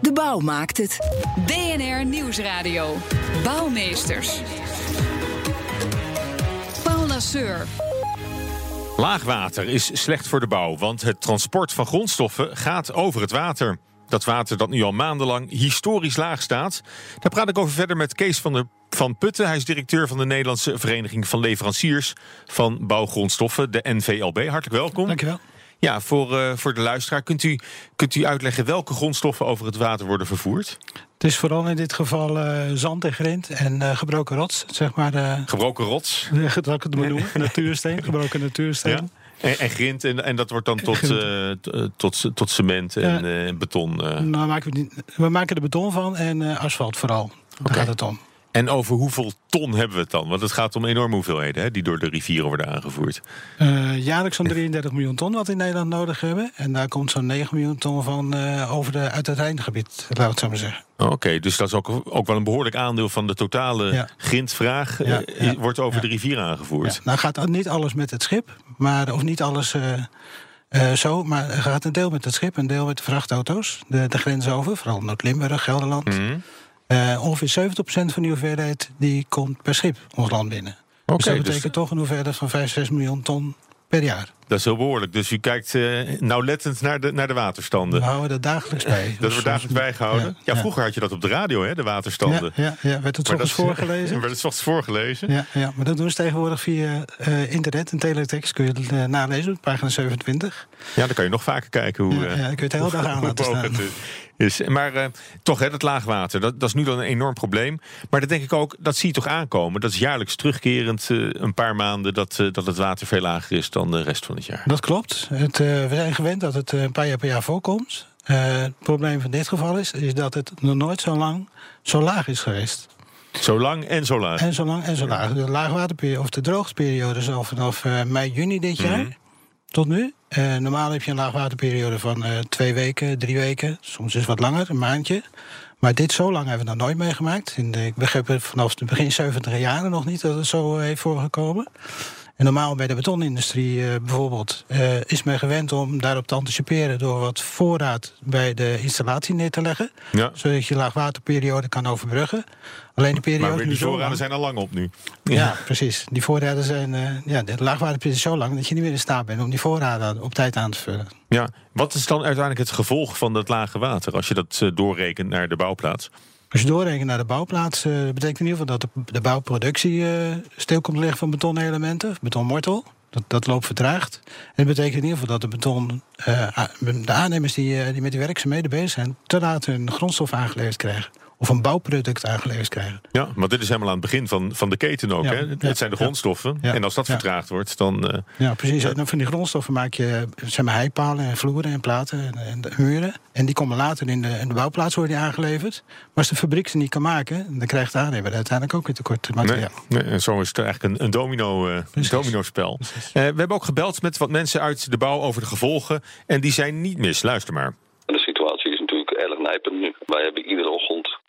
De bouw maakt het. BNR Nieuwsradio. Bouwmeesters. Paul Lasseur. Laagwater is slecht voor de bouw, want het transport van grondstoffen gaat over het water. Dat water dat nu al maandenlang historisch laag staat. Daar praat ik over verder met Kees van, der, van Putten. Hij is directeur van de Nederlandse Vereniging van Leveranciers van Bouwgrondstoffen, de NVLB. Hartelijk welkom. Dankjewel. Ja, voor, uh, voor de luisteraar, kunt u, kunt u uitleggen welke grondstoffen over het water worden vervoerd? Het is vooral in dit geval uh, zand en grind en uh, gebroken rots, zeg maar. gebroken rots? Dat ik het maar noemen. natuursteen, gebroken natuursteen. Ja. En, en, grind, en, en dat wordt dan tot, uh, tot, tot cement en uh, beton? Uh. Nou, maken we, we, maken er beton van en asfalt vooral. Daar okay. gaat het om. En over hoeveel ton hebben we het dan? Want het gaat om enorme hoeveelheden hè, die door de rivieren worden aangevoerd. Uh, jaarlijks zo'n 33 miljoen ton wat we in Nederland nodig hebben. En daar komt zo'n 9 miljoen ton van uh, over de, uit het Rijngebied, laat ik het zo maar zeggen. Oké, okay, dus dat is ook, ook wel een behoorlijk aandeel van de totale ja. grindvraag. Ja, ja, wordt over de rivier aangevoerd. Nou gaat niet alles met het schip, maar, of niet alles... Uh, zo, maar er gaat een deel met het schip, een deel met de vrachtauto's. De, de grens over, vooral Noord-Limburg, Gelderland. Mm -hmm. Uh, ongeveer 70% van die hoeveelheid die komt per schip ons land binnen. Okay, dus dat betekent dus... toch een hoeveelheid van 5, 6 miljoen ton per jaar. Dat is heel behoorlijk. Dus u kijkt uh, nauwlettend naar de, naar de waterstanden. We houden dat dagelijks bij. dat wordt dagelijks bijgehouden? Ja, ja, vroeger had je dat op de radio, hè, de waterstanden. Ja, ja, ja werd het ochtends voorgelezen. werd het ochtends voorgelezen? Ja, ja, maar dat doen ze tegenwoordig via uh, internet en teletext. Kun je het uh, nalezen op pagina 27. Ja, dan kan je nog vaker kijken hoe... Ja, dan kun je het de hele dag aan laten staan. Is. Maar uh, toch, hè, dat laagwater, dat, dat is nu dan een enorm probleem. Maar dat denk ik ook, dat zie je toch aankomen. Dat is jaarlijks terugkerend, uh, een paar maanden, dat, uh, dat het water veel lager is dan de rest van het jaar. Dat klopt. Het, we zijn gewend dat het een paar jaar per jaar voorkomt. het probleem van dit geval is, is dat het nog nooit zo lang zo laag is geweest. Zo lang en zo laag. En zo lang en zo laag. De laagwaterperiode of de droogteperiode is al vanaf mei, juni dit jaar. Mm. Tot nu. Uh, normaal heb je een laagwaterperiode van uh, twee weken, drie weken. Soms is het wat langer, een maandje. Maar dit zo lang hebben we nog nooit meegemaakt. In de, ik begrijp vanaf de begin 70 jaren nog niet dat het zo heeft voorgekomen. En normaal bij de betonindustrie uh, bijvoorbeeld uh, is men gewend om daarop te anticiperen door wat voorraad bij de installatie neer te leggen. Ja. Zodat je laagwaterperiode kan overbruggen. Alleen de periode. Maar die voorraden zijn al lang op nu. Ja, ja precies. Die voorraden zijn. Uh, ja, de laagwaterperiode is zo lang dat je niet meer in staat bent om die voorraden op tijd aan te vullen. Ja, wat is dan uiteindelijk het gevolg van dat lage water als je dat doorrekent naar de bouwplaats? Als je doorrekent naar de bouwplaats, uh, betekent in ieder geval dat de, de bouwproductie uh, stil komt liggen van betonelementen, betonmortel. Dat, dat loopt vertraagd. En dat betekent in ieder geval dat de beton, uh, de aannemers die, die met die werkzaamheden bezig zijn, te laat hun grondstof aangeleverd krijgen of een bouwproduct aangeleverd krijgen. Ja, maar dit is helemaal aan het begin van, van de keten ook. Ja, hè? Het zijn de grondstoffen. En als dat vertraagd wordt, dan. Uh, ja, precies. En van die grondstoffen maak je zeg maar, heipalen en vloeren en platen en, en de muren. En die komen later in de, in de bouwplaats worden die aangeleverd. Maar als de fabriek ze niet kan maken, dan krijgt de aannemer uiteindelijk ook weer tekort materiaal. Nee, nee, en zo is het eigenlijk een, een domino, uh, domino spel. Uh, we hebben ook gebeld met wat mensen uit de bouw over de gevolgen. En die zijn niet mis. Luister maar. De situatie is natuurlijk erg nijpend nu. Wij hebben iedere ochtend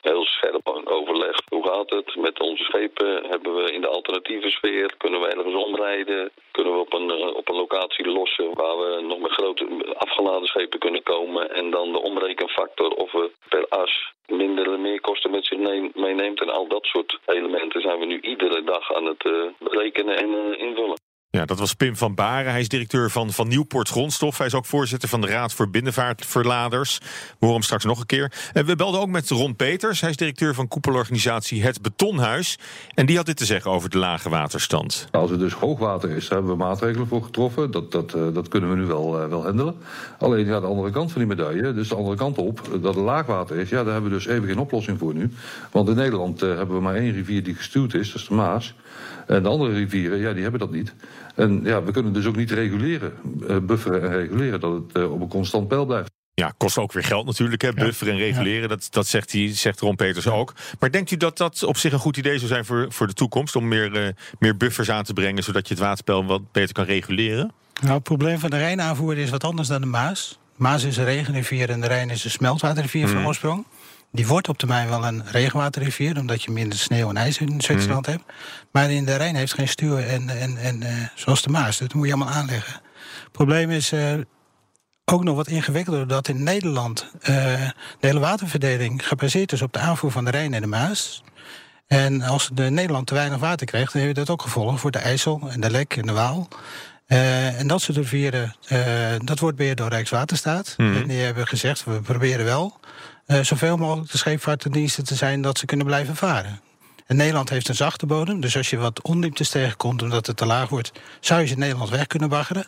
heel scherp overleg. Hoe gaat het met onze schepen? Hebben we in de alternatieve sfeer? Kunnen we ergens omrijden? Kunnen we op een, op een locatie lossen waar we nog met grote afgeladen schepen kunnen komen? En dan de omrekenfactor of we per as minder meerkosten met zich meeneemt. En al dat soort elementen zijn we nu iedere dag aan het berekenen en uh, invullen. Ja, dat was Pim van Baren. Hij is directeur van, van Nieuwpoort Grondstof. Hij is ook voorzitter van de Raad voor Binnenvaartverladers. We horen hem straks nog een keer. En we belden ook met Ron Peters. Hij is directeur van koepelorganisatie Het Betonhuis. En die had dit te zeggen over de lage waterstand. Als het dus hoogwater is, hebben we maatregelen voor getroffen. Dat, dat, dat kunnen we nu wel, uh, wel handelen. Alleen ja, de andere kant van die medaille, dus de andere kant op, dat het laagwater is, ja, daar hebben we dus even geen oplossing voor nu. Want in Nederland hebben we maar één rivier die gestuurd is, dat is de Maas. En de andere rivieren, ja, die hebben dat niet. En ja, we kunnen dus ook niet reguleren, uh, bufferen en reguleren, dat het uh, op een constant peil blijft. Ja, kost ook weer geld natuurlijk, hè? bufferen en reguleren. Dat, dat zegt, hij, zegt Ron Peters ook. Maar denkt u dat dat op zich een goed idee zou zijn voor, voor de toekomst... om meer, uh, meer buffers aan te brengen... zodat je het waterspel wat beter kan reguleren? Nou, het probleem van de Rijnaanvoer is wat anders dan de Maas. Maas is een regenrivier en de Rijn is een smeltwaterrivier van oorsprong. Die wordt op termijn wel een regenwaterrivier, omdat je minder sneeuw en ijs in Zwitserland hebt. Maar in de Rijn heeft geen stuur en, en, en uh, zoals de Maas. Dat moet je allemaal aanleggen. Het probleem is uh, ook nog wat ingewikkelder, dat in Nederland uh, de hele waterverdeling gebaseerd is op de aanvoer van de Rijn en de Maas. En als de Nederland te weinig water krijgt, dan heeft dat ook gevolgen voor de IJssel en de Lek en de Waal. Uh, en dat soort rivieren, uh, dat wordt beheerd door Rijkswaterstaat. Mm. En die hebben gezegd, we proberen wel uh, zoveel mogelijk de scheepvaartdiensten te zijn dat ze kunnen blijven varen. En Nederland heeft een zachte bodem, dus als je wat ondieptes tegenkomt omdat het te laag wordt, zou je ze in Nederland weg kunnen baggeren.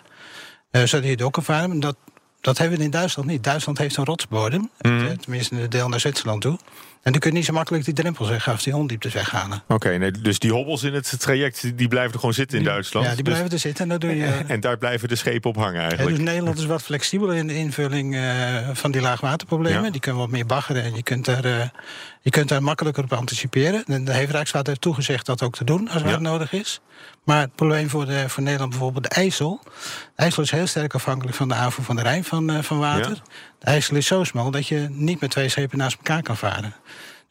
zodat je het ook kan varen. Dat, dat hebben we in Duitsland niet. Duitsland heeft een rotsbodem, mm. tenminste in de deel naar Zwitserland toe. En dan kun je niet zo makkelijk die drempels weggaan of die ondieptes weghalen. Oké, okay, nee, dus die hobbels in het traject die blijven er gewoon zitten in Duitsland? Ja, die blijven dus, er zitten. En, dat doe je, en daar blijven de schepen op hangen eigenlijk? Ja, dus Nederland is wat flexibeler in de invulling uh, van die laagwaterproblemen. Ja. Die kunnen wat meer baggeren en je kunt daar, uh, je kunt daar makkelijker op anticiperen. En de heeft Rijkswater toegezegd dat ook te doen als het nodig is. Maar het probleem voor, de, voor Nederland bijvoorbeeld de IJssel. De IJssel is heel sterk afhankelijk van de aanvoer van de Rijn van, uh, van water. De IJssel is zo smal dat je niet met twee schepen naast elkaar kan varen.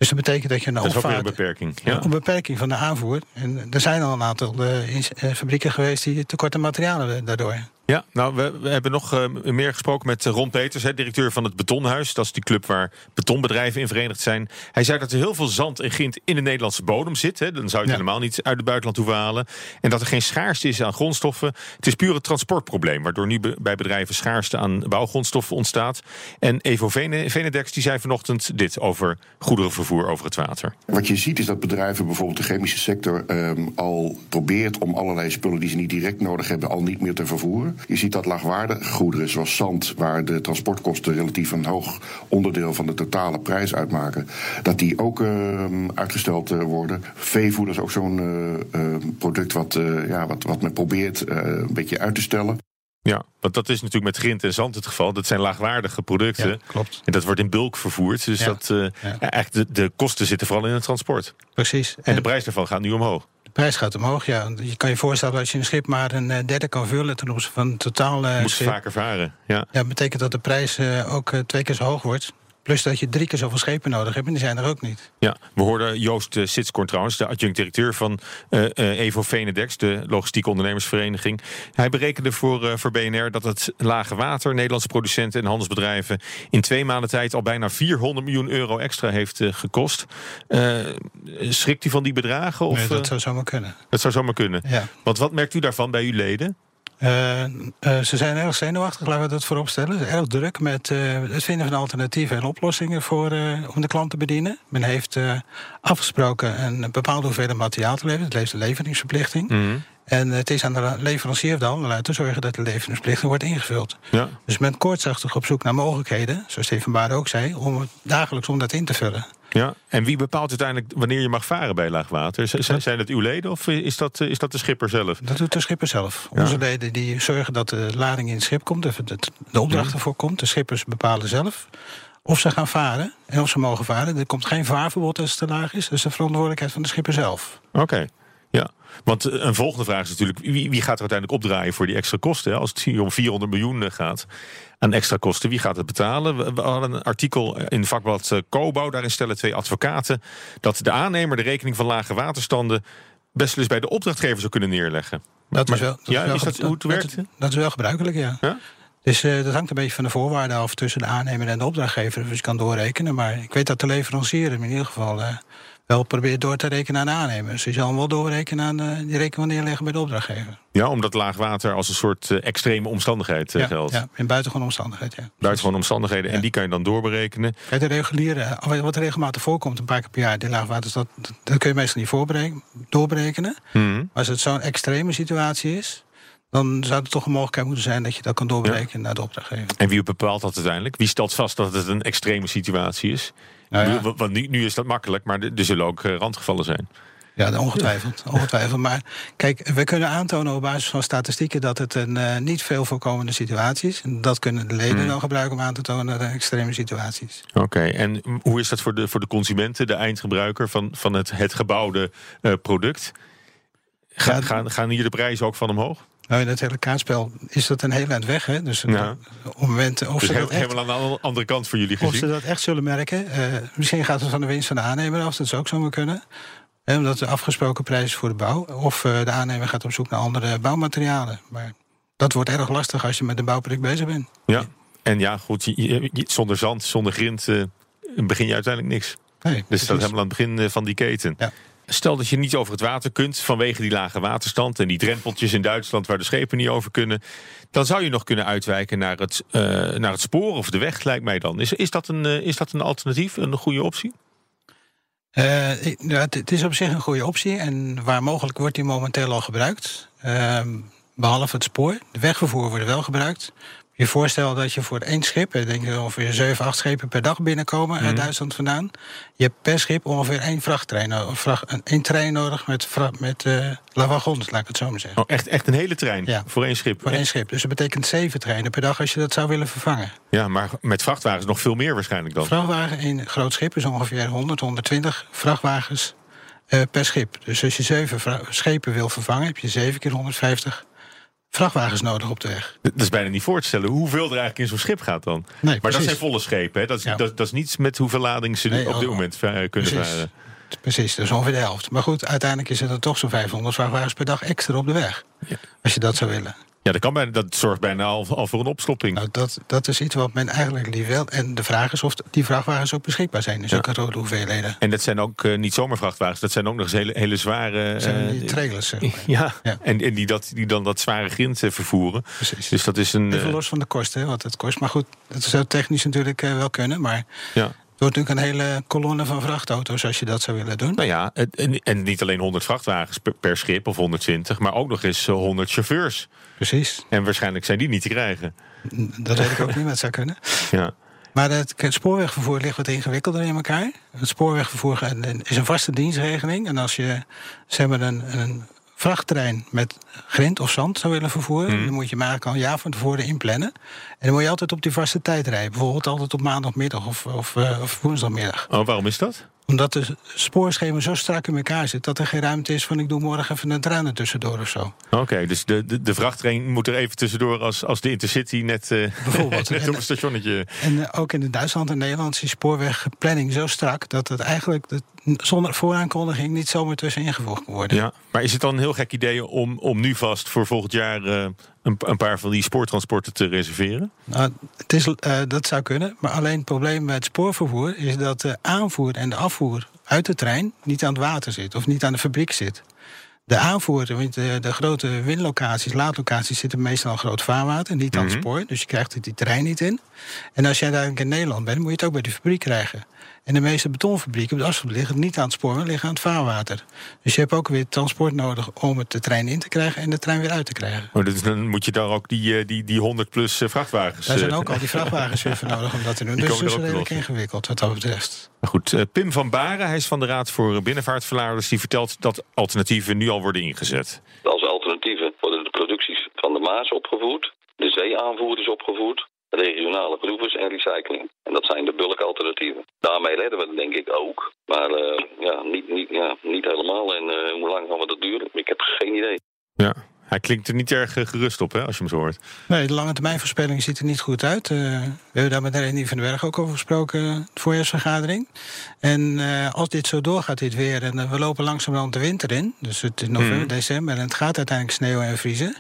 Dus dat betekent dat je een Dat is ook weer een beperking. Ja. Een beperking van de aanvoer. En er zijn al een aantal uh, fabrieken geweest die tekort aan materialen daardoor. Ja, nou, we, we hebben nog uh, meer gesproken met Ron Peters, hè, directeur van het Betonhuis. Dat is die club waar betonbedrijven in verenigd zijn. Hij zei dat er heel veel zand en grind in de Nederlandse bodem zit. Hè. Dan zou je het ja. helemaal niet uit het buitenland hoeven halen. En dat er geen schaarste is aan grondstoffen. Het is puur een transportprobleem, waardoor nu be bij bedrijven schaarste aan bouwgrondstoffen ontstaat. En Evo Venedex die zei vanochtend dit over goederenvervoer over het water. Wat je ziet is dat bedrijven, bijvoorbeeld de chemische sector, um, al probeert om allerlei spullen die ze niet direct nodig hebben, al niet meer te vervoeren. Je ziet dat laagwaardige goederen, zoals zand, waar de transportkosten relatief een hoog onderdeel van de totale prijs uitmaken, dat die ook uh, uitgesteld uh, worden. Veevoeder is ook zo'n uh, product wat, ja, wat, wat men probeert een beetje uit te stellen. Ja, want dat is natuurlijk met grind en zand het geval. Dat zijn laagwaardige producten. Ja, klopt. En dat wordt in bulk vervoerd. Dus ja. dat, uh, ja. eigenlijk de, de kosten zitten vooral in het transport. Precies. En, en de prijs daarvan gaat nu omhoog. De prijs gaat omhoog, ja. Je kan je voorstellen als je een schip maar een derde kan vullen ten opzichte van het totaal uh, Moet schip. vaker varen, ja. Ja, betekent dat de prijs uh, ook twee keer zo hoog wordt. Plus dat je drie keer zoveel schepen nodig hebt en die zijn er ook niet. Ja, we hoorden Joost uh, Sitskoorn trouwens, de adjunct-directeur van uh, uh, Evo Venedex, de logistieke ondernemersvereniging. Hij berekende voor, voor BNR dat het lage water Nederlandse producenten en handelsbedrijven in twee maanden tijd al bijna 400 miljoen euro extra heeft gekost. schrikt u van die bedragen? Of, nee, dat zou zomaar kunnen. Dat zou zomaar kunnen. Ja. Want wat merkt u daarvan bij uw leden? Uh, uh, ze zijn erg zenuwachtig, laten we dat voorop stellen. Erg druk met uh, het vinden van alternatieven en oplossingen voor, om de klant te bedienen. Men heeft afgesproken een bepaalde hoeveelheid materiaal te leveren. Het leeft de leveringsverplichting. -hmm. En het is aan de leverancier dan om te zorgen dat de leveringsverplichting wordt ingevuld. Ja. Dus men koortsachtig op zoek naar mogelijkheden, zoals Steven Baar ook zei, om dagelijks om dat in te vullen. Ja, en wie bepaalt uiteindelijk wanneer je mag varen bij laagwater? Zijn het uw leden of is dat, is dat de schipper zelf? Dat doet de schipper zelf. Ja. Onze leden die zorgen dat de lading in het schip komt, of de opdracht ervoor komt. De schippers bepalen zelf of ze gaan varen en of ze mogen varen. Er komt geen vaarverbod als het te laag is. Dat is de verantwoordelijkheid van de schipper zelf. Oké. Okay. Want een volgende vraag is natuurlijk: wie, wie gaat er uiteindelijk opdraaien voor die extra kosten? Hè? Als het hier om 400 miljoen gaat aan extra kosten, wie gaat het betalen? We, we hadden een artikel in vakblad Cobouw, daarin stellen twee advocaten dat de aannemer de rekening van lage waterstanden best dus bij de opdrachtgever zou kunnen neerleggen. Dat is wel, dat ja, is, wel, is dat hoe het werkt? Dat, dat is wel gebruikelijk, ja. ja? Dus uh, dat hangt een beetje van de voorwaarden af tussen de aannemer en de opdrachtgever. Dus je kan doorrekenen. Maar ik weet dat de leverancier in ieder geval uh, wel probeert door te rekenen aan de aannemer. Dus je zal hem wel doorrekenen aan uh, die rekening neerleggen bij de opdrachtgever. Ja, omdat laagwater als een soort extreme omstandigheid ja, geldt. Ja, in buitengewone omstandigheid, ja. Buitengewone omstandigheden. Ja. En die kan je dan doorberekenen. Kijk, de reguliere, wat regelmatig voorkomt, een paar keer per jaar, die laagwater, dat, dat kun je meestal niet doorberekenen. Mm -hmm. Als het zo'n extreme situatie is, dan zou er toch een mogelijkheid moeten zijn dat je dat kan doorberekenen ja. naar de opdrachtgever. En wie bepaalt dat uiteindelijk? Wie stelt vast dat het een extreme situatie is? Nou ja. Want nu, nu, is dat makkelijk, maar er zullen ook randgevallen zijn. Ja, ongetwijfeld, ongetwijfeld. Maar kijk, we kunnen aantonen op basis van statistieken dat het een uh, niet veel voorkomende situatie is. En dat kunnen de leden Hmm. dan gebruiken om aan te tonen de extreme situaties. Oké, en hoe is dat voor de, voor de consumenten, de eindgebruiker van, van het, het gebouwde eh, product? Ga- Ja, gaan, gaan hier de prijzen ook van omhoog? Nou, in het hele kaartspel is dat een heel eind weg. Hè? Dus eh, Ja. op het moment of Dus ze, he- dat echt, helemaal aan de andere kant voor jullie of ze gezien. dat echt zullen merken. eh, misschien gaat het van de winst van de aannemer af, dat zou ook zomaar kunnen. Hè, omdat de afgesproken prijs is voor de bouw. Of eh, de aannemer gaat op zoek naar andere bouwmaterialen. Maar dat wordt erg lastig als je met een bouwproject bezig bent. Ja, en ja, goed, je- je- je- zonder zand, zonder grind eh, begin je uiteindelijk niks. Nee, Dus dat precies. helemaal aan het begin eh, van die keten. Ja. Stel dat je niet over het water kunt vanwege die lage waterstand en die drempeltjes in Duitsland waar de schepen niet over kunnen, dan zou je nog kunnen uitwijken naar het, eh, naar het spoor of de weg, lijkt mij dan. Is, is, dat een, eh, is dat een alternatief, een goede optie? Eh, het, het is op zich een goede optie en waar mogelijk wordt die momenteel al gebruikt. Ehm, behalve het spoor. De wegvervoer wordt wel gebruikt. Je voorstelt dat je voor één schip, ik denk dat er ongeveer 7, 8 schepen per dag binnenkomen uit Duitsland vandaan. Je hebt per schip ongeveer één vrachttrein, één trein nodig met, met eh, wagons, laat ik het zo maar zeggen. Oh, echt, echt een hele trein Ja. voor één schip. Voor één schip. Dus dat betekent zeven treinen per dag als je dat zou willen vervangen. Ja, maar met vrachtwagens nog veel meer waarschijnlijk dan. Vrachtwagen, een groot schip is ongeveer 100, 120 vrachtwagens eh, per schip. Dus als je zeven schepen wil vervangen, heb je 7 keer 150 vrachtwagens nodig op de weg. Dat is bijna niet voor te stellen hoeveel er eigenlijk in zo'n schip gaat dan. Nee, maar dat zijn volle schepen, hè? Dat, is, Ja. dat, dat is niets met hoeveel lading ze Nee, op dit oh, moment eh, kunnen precies. varen. Precies, dat is ongeveer de helft. Maar goed, uiteindelijk is het er toch zo'n 500 vrachtwagens per dag extra op de weg. Ja. Als je dat zou willen. Ja, dat, kan bijna, dat zorgt bijna al, al voor een opstopping. Nou, dat, dat is iets wat men eigenlijk liever wil. En de vraag is of die vrachtwagens ook beschikbaar zijn in zulke grote hoeveelheden. En dat zijn ook eh, niet zomaar vrachtwagens, dat zijn ook nog eens hele, hele zware. Zijn eh, die trailers, zeg maar. ja, Ja. En, en die, dat, die dan dat zware grind eh, vervoeren. Precies. Dus dat is een. Even los van de kosten, wat het kost. Maar goed, dat zou technisch natuurlijk wel kunnen. Maar ja. Het wordt natuurlijk een hele kolonne van vrachtauto's als je dat zou willen doen. Nou ja, en, en niet alleen 100 vrachtwagens per, per schip of 120, maar ook nog eens eh, 100 chauffeurs. Precies. En waarschijnlijk zijn die niet te krijgen. Dat weet ik ook niet, het zou kunnen. Ja. Maar het, het spoorwegvervoer ligt wat ingewikkelder in elkaar. Het spoorwegvervoer is een vaste dienstregeling. En als je zeg maar, een, een vrachttrein met grind of zand zou willen vervoeren... dan moet je eigenlijk al een jaar van tevoren inplannen. En dan moet je altijd op die vaste tijd rijden. Bijvoorbeeld altijd op maandagmiddag of, of, eh, of woensdagmiddag. Oh, waarom is dat? Omdat de spoorschema zo strak in elkaar zit... dat er geen ruimte is van ik doe morgen even een trein er tussendoor of zo. Oké, dus de, de, de vrachttrein moet er even tussendoor als, als de Intercity net, eh Bijvoorbeeld. net op een stationnetje. En eh, ook in Duitsland en Nederland is die spoorwegplanning zo strak... dat het eigenlijk de- zonder vooraankondiging niet zomaar tussen ingevoegd kan worden. Ja, maar is het dan een heel gek idee om, om nu vast voor volgend jaar eh, een, een paar van die spoortransporten te reserveren? Nou, het is, eh, dat zou kunnen, maar alleen het probleem met spoorvervoer... is dat de aanvoer en de afvoer uit de trein niet aan het water zit... of niet aan de fabriek zit. De aanvoer, want de, de grote windlocaties, laadlocaties... zitten meestal groot vaarwater, niet aan het spoor. Dus je krijgt er die trein niet in. En als jij uiteindelijk in Nederland bent, moet je het ook bij die fabriek krijgen. En de meeste betonfabrieken op de asfalt liggen niet aan het spoor, maar liggen aan het vaarwater. Dus je hebt ook weer transport nodig om het de trein in te krijgen... en de trein weer uit te krijgen. Oh, dus dan moet je daar ook die, eh, die, die 100 plus eh, vrachtwagens. Daar zijn eh, ook al die vrachtwagens weer voor nodig om dat te doen. Die Dus het is er redelijk los. ingewikkeld wat dat betreft. Maar goed, Pim van Baren, hij is van de Raad voor Binnenvaartverladers, die vertelt dat alternatieven nu al worden ingezet. Als alternatieven worden de producties van de Maas opgevoerd, de zeeaanvoer is opgevoerd, regionale proevers en recycling. En dat zijn de bulkalternatieven. Daarmee redden we het denk ik ook. Maar eh, ja, niet, niet, ja, niet helemaal. En eh, hoe lang gaan we dat duren? Ik heb geen idee. Ja, hij klinkt er niet erg eh, gerust op, hè, als je hem zo hoort. Nee, de lange termijn voorspelling ziet er niet goed uit. Eh, we hebben daar met René van den Berg ook over gesproken, de voorjaarsvergadering. En eh, als dit zo doorgaat, dit weer, en we lopen langzamerhand de winter in... dus het is november, Mhm. december, en het gaat uiteindelijk sneeuwen en vriezen...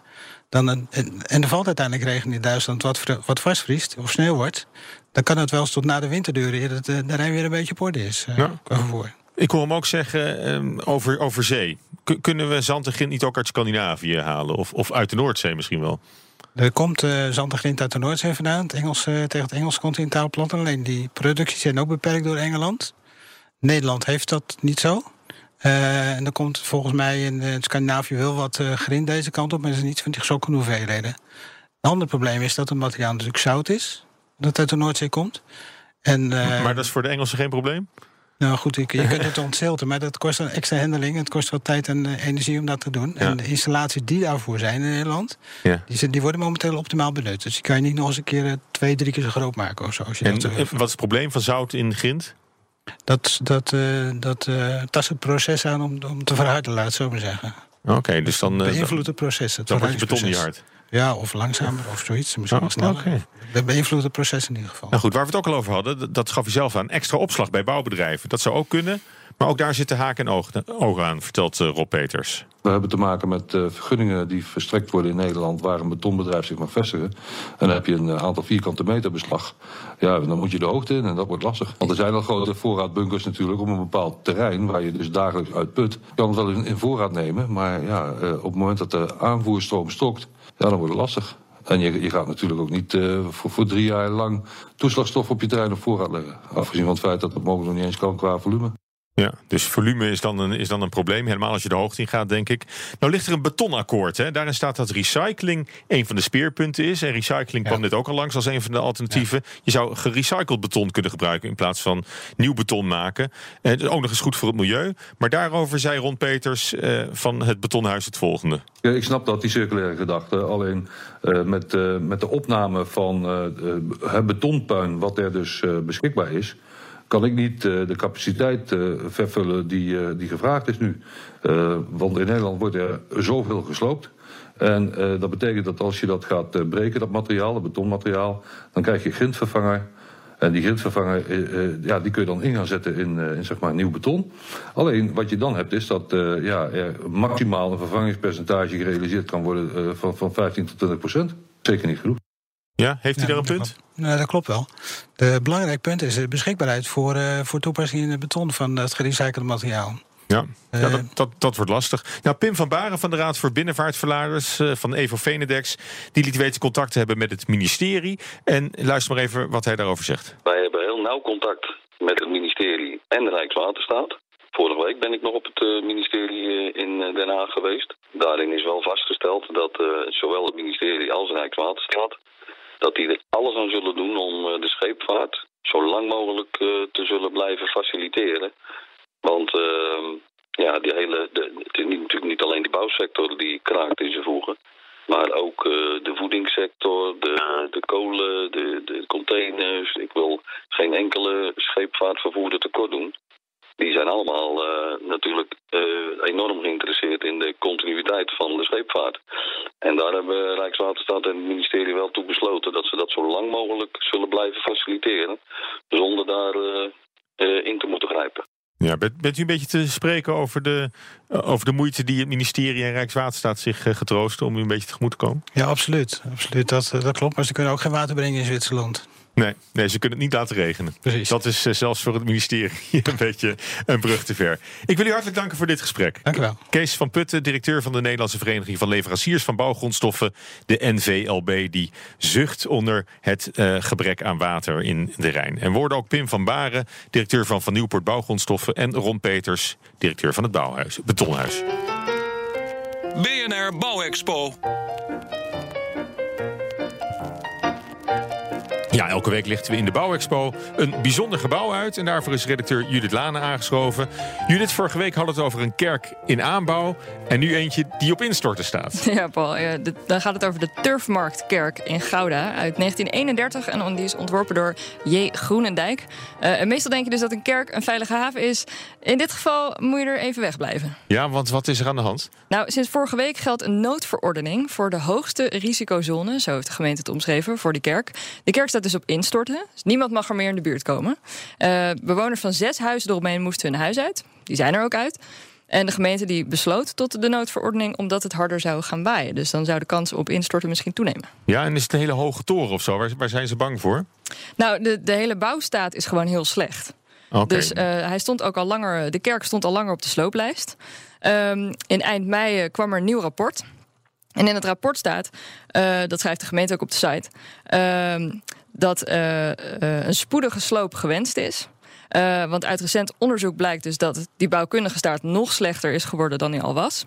Dan een, en, er valt uiteindelijk regen in Duitsland wat, wat vastvriest of sneeuw wordt... dan kan het wel eens tot na de winter duren... dat eh, de Rijn weer een beetje op orde is eh, Ja. vervoer. Ik hoor hem ook zeggen ehm, over, over zee. K- kunnen we zand en grind niet ook uit Scandinavië halen? Of, of uit de Noordzee misschien wel? Er komt eh zand en grind uit de Noordzee vandaan, het Engels, eh, tegen het Engels continentaal platteland. Alleen die producties zijn ook beperkt door Engeland. Nederland heeft dat niet zo. Eh, en er komt volgens mij in eh, Scandinavië wel wat eh, grind deze kant op, maar dat is niet van die zulke hoeveelheden. Een ander probleem is dat het materiaal natuurlijk zout is, dat uit de Noordzee komt. En, maar dat is voor de Engelsen geen probleem? Nou goed, je, je kunt het ontzilten, maar dat kost een extra handeling. Het kost wat tijd en energie om dat te doen. Ja. En de installaties die daarvoor zijn in Nederland, Ja. die, die worden momenteel optimaal benut. Dus die kan je niet nog eens een keer twee, drie keer zo groot maken of zo. Als je En dat, eh, wat is het probleem van zout in grind? Dat, dat, eh, dat eh, tast het proces aan om, om te verharden, laat het zo maar zeggen. Oké, dus dan, eh, Beïnvloedt het proces. Het dan wordt je beton niet hard. Ja, of langzamer of zoiets. Misschien Oh, wel sneller. oké. Dat beïnvloedt het proces in ieder geval. Nou goed, waar we het ook al over hadden, dat- gaf u zelf aan. Extra opslag bij bouwbedrijven. Dat zou ook kunnen. Maar ook daar zitten haken en ogen, aan, vertelt eh, Rob Peters. We hebben te maken met eh, vergunningen die verstrekt worden in Nederland waar een betonbedrijf zich mag vestigen. En dan heb je een eh, aantal vierkante meter beslag. Ja, dan moet je de hoogte in en dat wordt lastig. Want er zijn al grote voorraadbunkers natuurlijk op een bepaald terrein waar je dus dagelijks uit put. Je kan het wel in, voorraad nemen, maar ja, op het moment dat de aanvoerstroom stokt, ja, dan wordt het lastig. En je, je gaat natuurlijk ook niet voor, drie jaar lang toeslagstof op je terrein op voorraad leggen. Afgezien van het feit dat dat mogelijk nog niet eens kan qua volume. Ja, dus volume is dan, een, is dan een probleem. Helemaal als je de hoogte in gaat, denk ik. Nou ligt er een betonakkoord. Hè? Daarin staat dat recycling een van de speerpunten is. En recycling kwam net ook al langs als een van de alternatieven. Je zou gerecycled beton kunnen gebruiken in plaats van nieuw beton maken. Eh, dat is ook nog eens goed voor het milieu. Maar daarover zei Ron Peters eh, van het Betonhuis het volgende. Ja, ik snap dat, die circulaire gedachte. Alleen eh, met, eh, met de opname van eh, eh, het betonpuin, wat er dus eh, beschikbaar is, kan ik niet eh, de capaciteit eh, vervullen die, eh, die gevraagd is nu. Want in Nederland wordt er zoveel gesloopt. En dat betekent dat als je dat gaat breken, dat materiaal, dat betonmateriaal, dan krijg je grindvervanger. En die grindvervanger, ja, die kun je dan in gaan zetten in, in zeg maar nieuw beton. Alleen wat je dan hebt is dat ja, er maximaal een vervangingspercentage gerealiseerd kan worden van, van 15 tot 20 procent. Zeker niet genoeg. Ja, heeft u Ja, daar een punt? Nou, dat klopt wel. De belangrijk punt is de beschikbaarheid voor, eh, voor toepassing in het beton van het gerecyclede materiaal. Ja, ja Eh. dat, dat, dat wordt lastig. Nou, Pim van Baren van de Raad voor Binnenvaartverladers eh, van Evo Venedex... die liet weten contact te hebben met het ministerie. En luister maar even wat hij daarover zegt. Wij hebben heel nauw contact met het ministerie en de Rijkswaterstaat. Vorige week ben ik nog op het ministerie in Den Haag geweest. Daarin is wel vastgesteld dat eh, zowel het ministerie als Rijkswaterstaat... dat die er alles aan zullen doen om eh, de scheepvaart zo lang mogelijk eh, te zullen blijven faciliteren. Want eh, ja, die hele, de, het is niet, natuurlijk niet alleen de bouwsector die kraakt in zijn voegen. Maar ook eh, de voedingssector, de, de kolen, de, de containers. Ik wil geen enkele scheepvaartvervoerder tekort doen. Die zijn allemaal eh, natuurlijk eh, enorm geïnteresseerd in de continuïteit van de scheepvaart. En daar hebben Rijkswaterstaat en het ministerie wel toe besloten dat ze dat zo lang mogelijk zullen blijven faciliteren. Zonder daar eh, eh, in te moeten grijpen. Ja, bent, bent u een beetje te spreken over de, over de moeite die het ministerie en Rijkswaterstaat zich getroosten... om u een beetje tegemoet te komen? Ja, absoluut. absoluut. Dat, dat klopt. Maar ze kunnen ook geen water brengen in Zwitserland. Nee, nee, ze kunnen het niet laten regenen. Precies. Dat is eh, zelfs voor het ministerie een beetje een brug te ver. Ik wil u hartelijk danken voor dit gesprek. Dank u wel. Kees van Putten, directeur van de Nederlandse Vereniging van Leveranciers van Bouwgrondstoffen, de NVLB, die zucht onder het eh, gebrek aan water in de Rijn. En worden ook Pim van Baren, directeur van Van Nieuwpoort Bouwgrondstoffen, en Ron Peters, directeur van het Bouwhuis, Betonhuis. BNR Bouwexpo. Ja, elke week lichten we in de Bouwexpo een bijzonder gebouw uit. En daarvoor is redacteur Judith Lane aangeschoven. Judith, vorige week we het over een kerk in aanbouw. En nu eentje die op instorten staat. Ja, Paul. ja, de- dan gaat het over de Turfmarktkerk in Gouda uit 1931. En die is ontworpen door J. Groenendijk. Eh, en meestal denk je dus dat een kerk een veilige haven is. In dit geval moet je er even wegblijven. Ja, want wat is er aan de hand? Nou, sinds vorige week geldt een noodverordening voor de hoogste risicozone, zo heeft de gemeente het omschreven, voor die kerk. De kerk staat dus op instorten, dus niemand mag er meer in de buurt komen. Eh, bewoners van zes huizen eromheen moesten hun huis uit. Die zijn er ook uit. En de gemeente die besloot tot de noodverordening omdat het harder zou gaan waaien. Dus dan zou de kans op instorten misschien toenemen. Ja, en is het een hele hoge toren of zo? Waar, waar zijn ze bang voor? Nou, de, de hele bouwstaat is gewoon heel slecht. Oké. Dus eh, hij stond ook al langer, de kerk stond al langer op de slooplijst. Ehm, in eind mei eh, kwam er een nieuw rapport. En in het rapport staat, dat schrijft de gemeente ook op de site, ehm, dat eh, eh, een spoedige sloop gewenst is. Eh, want uit recent onderzoek blijkt dus dat die bouwkundige staat nog slechter is geworden dan hij al was.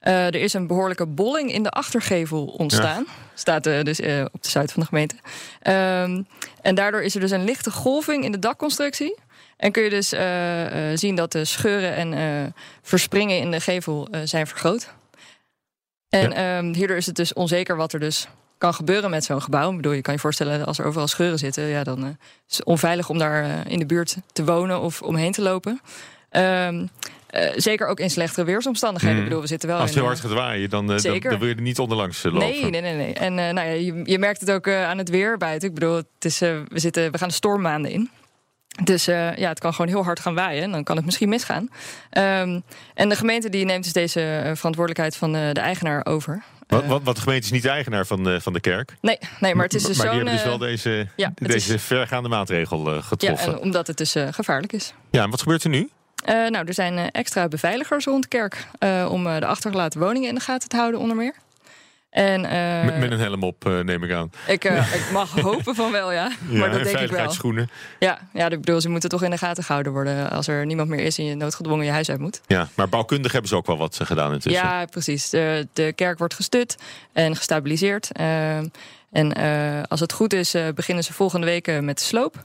Er is een behoorlijke bolling in de achtergevel ontstaan. Staat dus op de site van de gemeente. Ehm, en daardoor is er dus een lichte golving in de dakconstructie. En kun je dus zien dat de scheuren en verspringen in de gevel zijn vergroot. En ehm, hierdoor is het dus onzeker wat er dus kan gebeuren met zo'n gebouw. Ik bedoel, je kan je voorstellen, als er overal scheuren zitten, ja, dan eh, is het onveilig om daar eh, in de buurt te wonen of omheen te lopen. Ehm, eh, zeker ook in slechtere weersomstandigheden. Mm. Ik bedoel, we zitten wel Als het in, heel hard gaat waaien, dan, dan, dan wil je er niet onderlangs lopen. Nee, nee, nee, nee. En nou ja, je, je merkt het ook aan het weer buiten. Ik bedoel, het is, we, zitten, we gaan de stormmaanden in. Dus ja, het kan gewoon heel hard gaan waaien. En dan kan het misschien misgaan. Ehm, en de gemeente die neemt dus deze verantwoordelijkheid van de eigenaar over. Wat, Eh, wat, wat de gemeente is niet de eigenaar van de, van de kerk. Nee, nee, maar het is dus maar die hebben dus eh, wel deze, ja, het deze is- vergaande maatregel eh, ja, getroffen. en omdat het dus eh, gevaarlijk is. Ja, en wat gebeurt er nu? Eh, nou, er zijn eh, extra beveiligers rond de kerk eh, om eh, de achtergelaten woningen in de gaten te houden, onder meer. En eh, met, met een helm op, eh, neem ik aan. ik, eh, ik mag hopen van wel, ja. Ja, maar dat en denk ik wel. veiligheidsschoenen. Ja, ja, ik bedoel, ze moeten toch in de gaten gehouden worden als er niemand meer is en je noodgedwongen je huis uit moet. Ja, maar bouwkundig hebben ze ook wel wat gedaan intussen. Ja, precies. De, de kerk wordt gestut en gestabiliseerd. Eh, en als het goed is, beginnen ze volgende week met de sloop.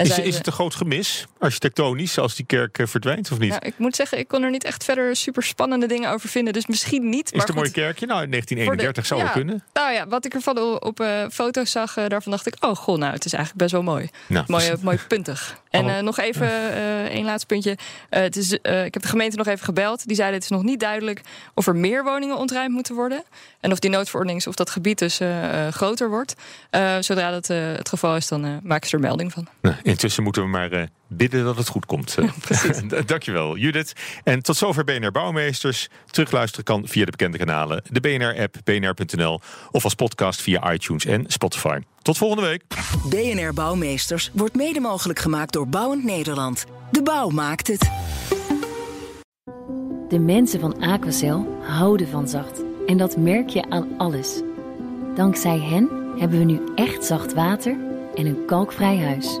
Is, het een groot gemis, architectonisch, als die kerk eh, verdwijnt of niet? Nou, ik moet zeggen, ik kon er niet echt verder super spannende dingen over vinden. Dus misschien niet. is maar het een mooi kerkje? Nou, in Voor de- 1931 zou ja, wel kunnen. Nou ja, wat ik ervan op eh, foto's zag, eh, daarvan dacht ik... oh, goh, nou, het is eigenlijk best wel mooi. Nou, Mooi, mooi puntig. En nog even één laatste puntje. Het is, ik heb de gemeente nog even gebeld. Die zeiden het is nog niet duidelijk of er meer woningen ontruimd moeten worden. En of die noodverordening, of dat gebied dus groter wordt. Zodra dat het geval is, dan maken ze er melding van. Nou, intussen moeten we maar eh, bidden dat het goed komt. eh. precies. Dankjewel, Judith. En tot zover BNR Bouwmeesters. Terugluisteren kan via de bekende kanalen. De BNR-app, bnr.nl of als podcast via iTunes en Spotify. Tot volgende week. BNR Bouwmeesters wordt mede mogelijk gemaakt door Bouwend Nederland. De bouw maakt het. De mensen van Aquacel houden van zacht. En dat merk je aan alles. Dankzij hen hebben we nu echt zacht water en een kalkvrij huis.